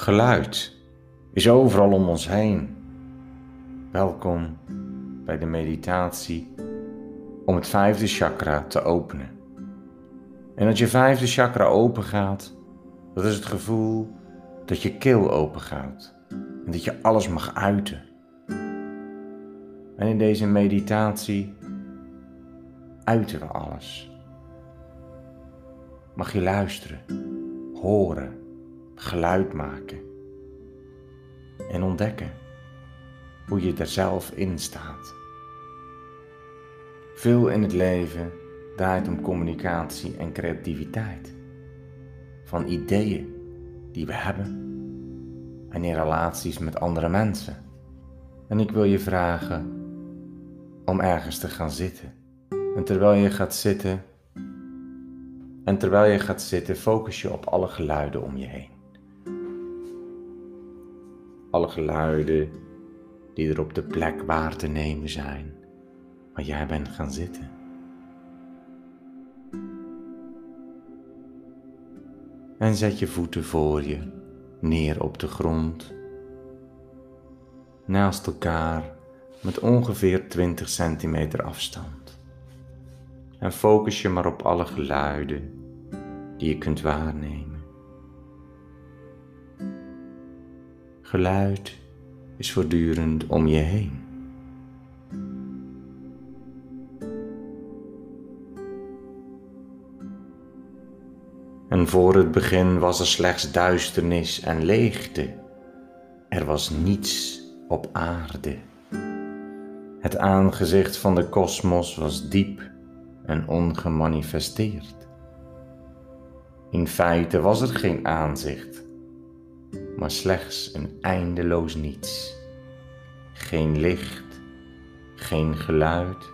Geluid is overal om ons heen. Welkom bij de meditatie om het vijfde chakra te openen. En als je vijfde chakra open gaat, dat is het gevoel dat je keel open gaat en dat je alles mag uiten. En in deze meditatie uiten we alles. Mag je luisteren, horen, geluid maken en ontdekken hoe je er zelf in staat. Veel in het leven draait om communicatie en creativiteit. Van ideeën die we hebben en in relaties met andere mensen. En ik wil je vragen om ergens te gaan zitten. En terwijl je gaat zitten, en terwijl je gaat zitten, focus je op alle geluiden om je heen. Alle geluiden die er op de plek waar te nemen zijn waar jij bent gaan zitten. En zet je voeten voor je neer op de grond, naast elkaar met ongeveer 20 centimeter afstand. En focus je maar op alle geluiden die je kunt waarnemen. Geluid is voortdurend om je heen. En voor het begin was er slechts duisternis en leegte. Er was niets op aarde. Het aangezicht van de kosmos was diep en ongemanifesteerd. In feite was er geen aanzicht, maar slechts een eindeloos niets. Geen licht, geen geluid,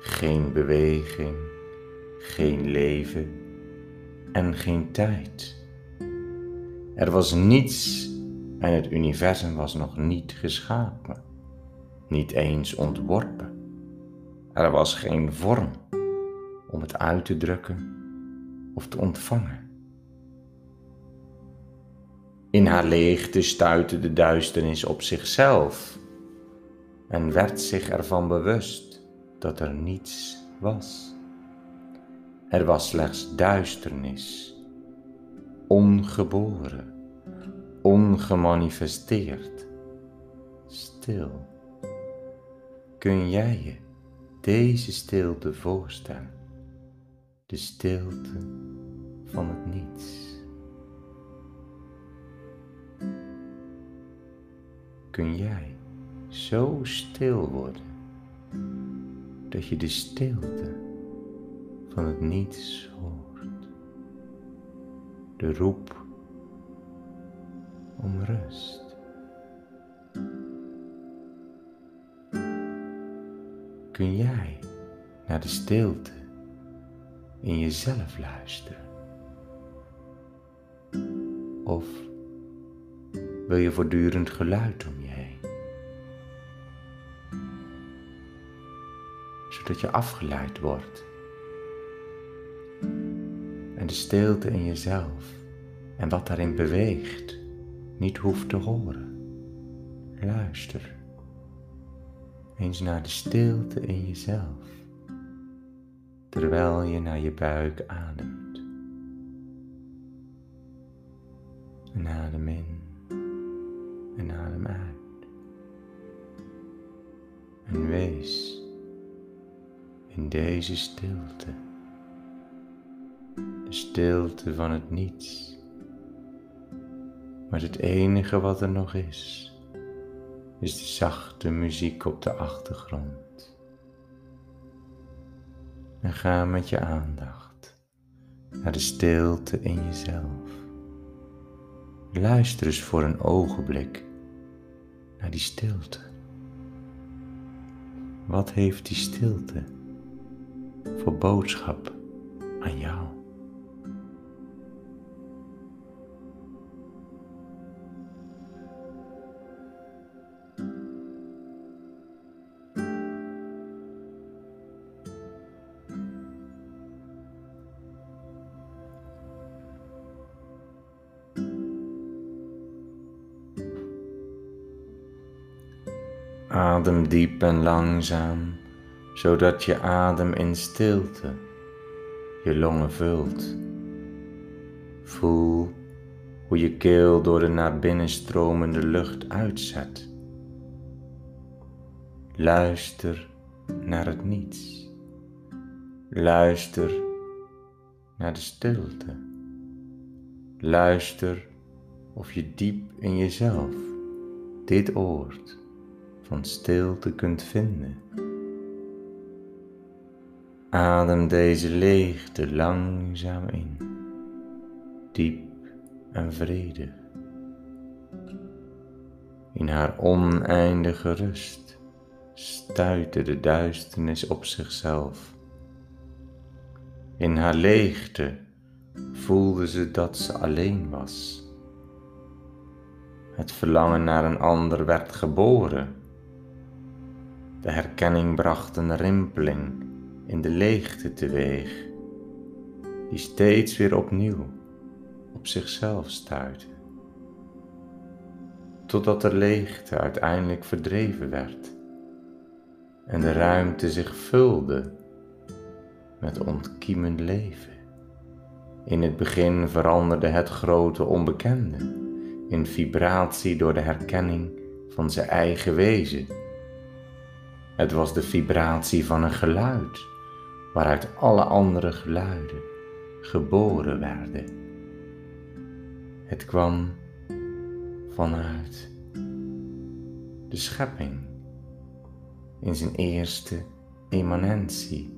geen beweging, geen leven en geen tijd. Er was niets en het universum was nog niet geschapen, niet eens ontworpen. Er was geen vorm om het uit te drukken of te ontvangen. In haar leegte stuitte de duisternis op zichzelf en werd zich ervan bewust dat er niets was. Er was slechts duisternis, ongeboren, ongemanifesteerd, stil. Kun jij je deze stilte voorstellen? De stilte van het niets. Kun jij zo stil worden dat je de stilte van het niets hoort. De roep om rust. Kun jij naar de stilte in jezelf luisteren? Of wil je voortdurend geluid om je Zodat je afgeleid wordt de stilte in jezelf en wat daarin beweegt niet hoeft te horen. Luister eens naar de stilte in jezelf, terwijl je naar je buik ademt. Deze stilte de stilte van het niets. Maar het enige wat er nog is, is de zachte muziek op de achtergrond. En ga met je aandacht naar de stilte in jezelf. Luister eens voor een ogenblik naar die stilte. Wat heeft die stilte voor boodschap aan jou? Adem diep en langzaam zodat je adem in stilte je longen vult. Voel hoe je keel door de naar binnen stromende lucht uitzet. Luister naar het niets. Luister naar de stilte. Luister of je diep in jezelf dit oord van stilte kunt vinden. Adem deze leegte langzaam in, diep en vredig. In haar oneindige rust stuitte de duisternis op zichzelf. In haar leegte voelde ze dat ze alleen was. Het verlangen naar een ander werd geboren. De herkenning bracht een rimpeling in de leegte teweeg, die steeds weer opnieuw op zichzelf stuitte, totdat de leegte uiteindelijk verdreven werd en de ruimte zich vulde met ontkiemend leven. In het begin veranderde het grote onbekende in vibratie door de herkenning van zijn eigen wezen. Het was de vibratie van een geluid waaruit alle andere geluiden geboren werden. Het kwam vanuit de schepping in zijn eerste immanentie.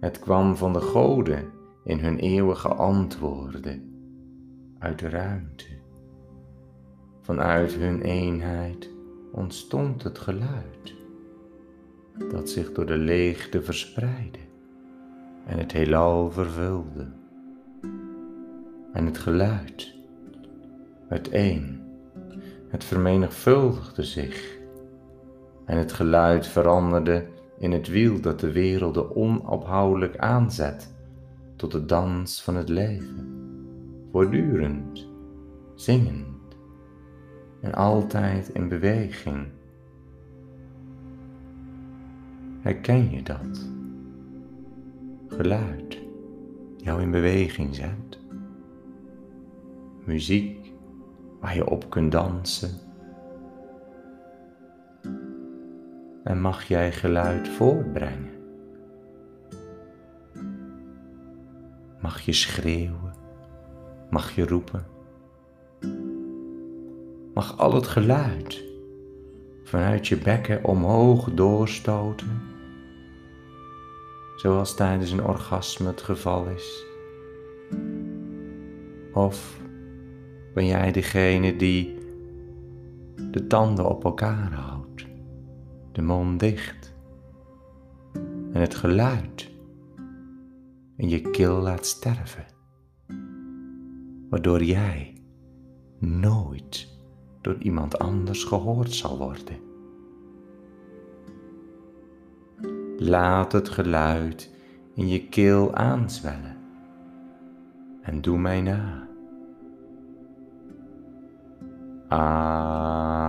Het kwam van de goden in hun eeuwige antwoorden uit de ruimte. Vanuit hun eenheid ontstond het geluid dat zich door de leegte verspreidde en het heelal vervulde. En het geluid werd één, het vermenigvuldigde zich en het geluid veranderde in het wiel dat de werelden onophoudelijk aanzet tot de dans van het leven, voortdurend, zingend en altijd in beweging Herken je dat? Geluid jou in beweging zet. Muziek waar je op kunt dansen. En mag jij geluid voortbrengen? Mag je schreeuwen? Mag je roepen? Mag al het geluid vanuit je bekken omhoog doorstoten zoals tijdens een orgasme het geval is? Of ben jij degene die de tanden op elkaar houdt, de mond dicht en het geluid in je keel laat sterven, waardoor jij nooit door iemand anders gehoord zal worden? Laat het geluid in je keel aanzwellen en doe mij na. Ah.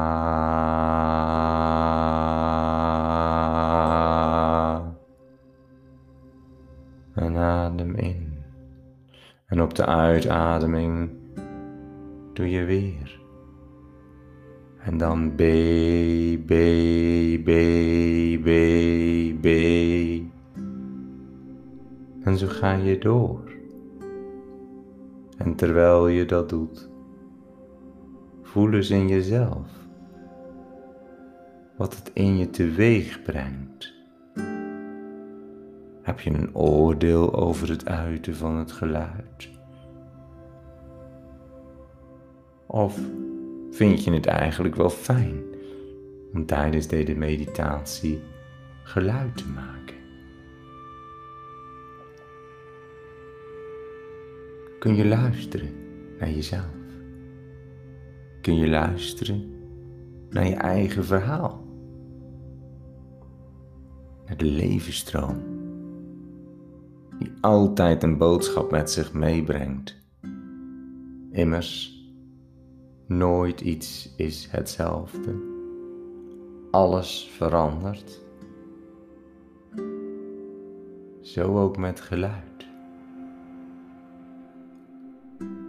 En adem in. En op de uitademing doe je weer. En dan B, B, B, B, B. En zo ga je door. En terwijl je dat doet, voel eens in jezelf wat het in je teweeg brengt. Heb je een oordeel over het uiten van het geluid? Of vind je het eigenlijk wel fijn om tijdens deze meditatie geluid te maken? Kun je luisteren naar jezelf? Kun je luisteren naar je eigen verhaal? Naar de levensstroom die altijd een boodschap met zich meebrengt. Immers, nooit iets is hetzelfde. alles verandert, zo ook met geluid.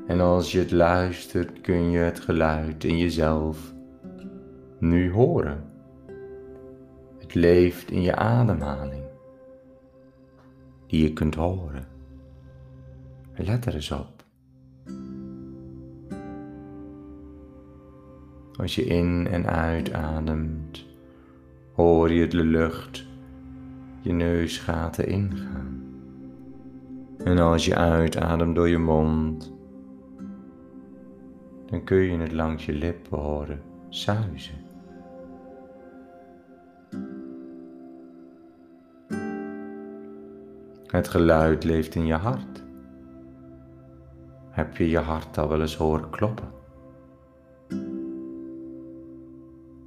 En als je het luistert, kun je het geluid in jezelf nu horen. Het leeft in je ademhaling, die je kunt horen. Let er eens op. Als je in en uitademt, hoor je de lucht je neusgaten ingaan. En als je uitademt door je mond, dan kun je het langs je lippen horen suizen. Het geluid leeft in je hart. Heb je je hart al wel eens horen kloppen?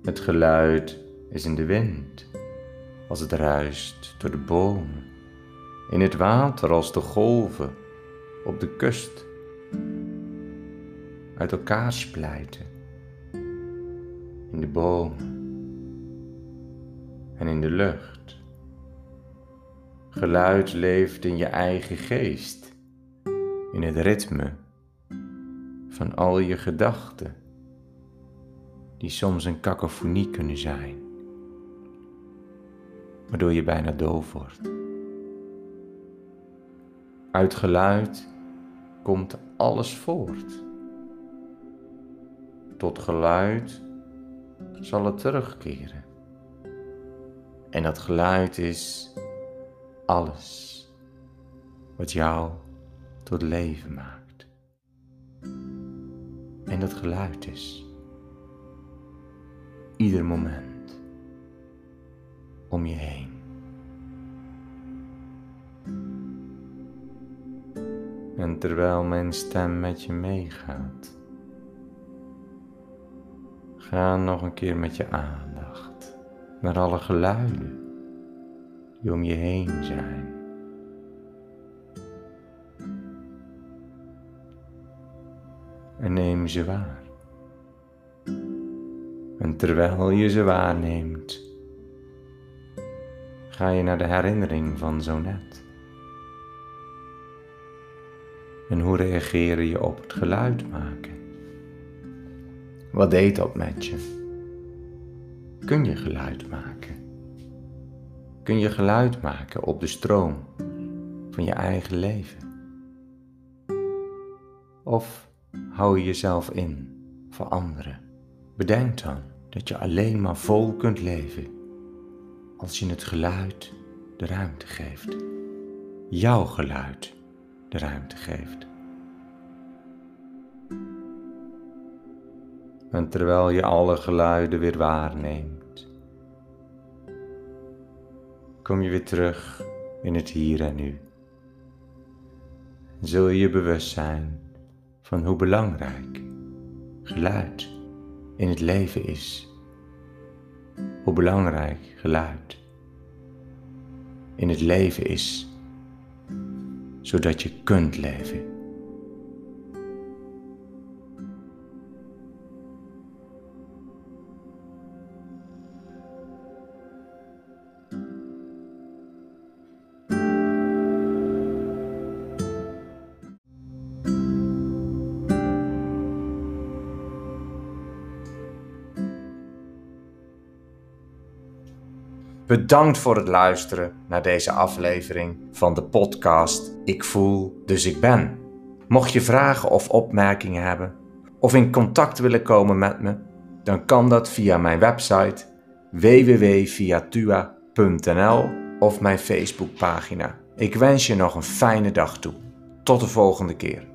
Het geluid is in de wind, als het ruist door de bomen, in het water als de golven op de kust uit elkaar splijten, in de bomen en in de lucht. Geluid leeft in je eigen geest, in het ritme van al je gedachten, die soms een cacophonie kunnen zijn, waardoor je bijna doof wordt. Uit geluid komt alles voort. Tot geluid zal het terugkeren. En dat geluid is alles wat jou tot leven maakt. En dat geluid is ieder moment om je heen. En terwijl mijn stem met je meegaat, ga nog een keer met je aandacht naar alle geluiden die om je heen zijn. En neem ze waar. En terwijl je ze waarneemt, ga je naar de herinnering van zo net. En hoe reageer je op het geluid maken? Wat deed dat met je? Kun je geluid maken? Kun je geluid maken op de stroom van je eigen leven? Of hou je jezelf in voor anderen? Bedenk dan dat je alleen maar vol kunt leven als je het geluid de ruimte geeft. Jouw geluid de ruimte geeft. En terwijl je alle geluiden weer waarneemt, kom je weer terug in het hier en nu. Zul je je bewust zijn van hoe belangrijk geluid in het leven is. Hoe belangrijk geluid in het leven is, zodat je kunt leven. Bedankt voor het luisteren naar deze aflevering van de podcast Ik voel, dus ik ben. Mocht je vragen of opmerkingen hebben of in contact willen komen met me, dan kan dat via mijn website www.viatua.nl of mijn Facebookpagina. Ik wens je nog een fijne dag toe. Tot de volgende keer.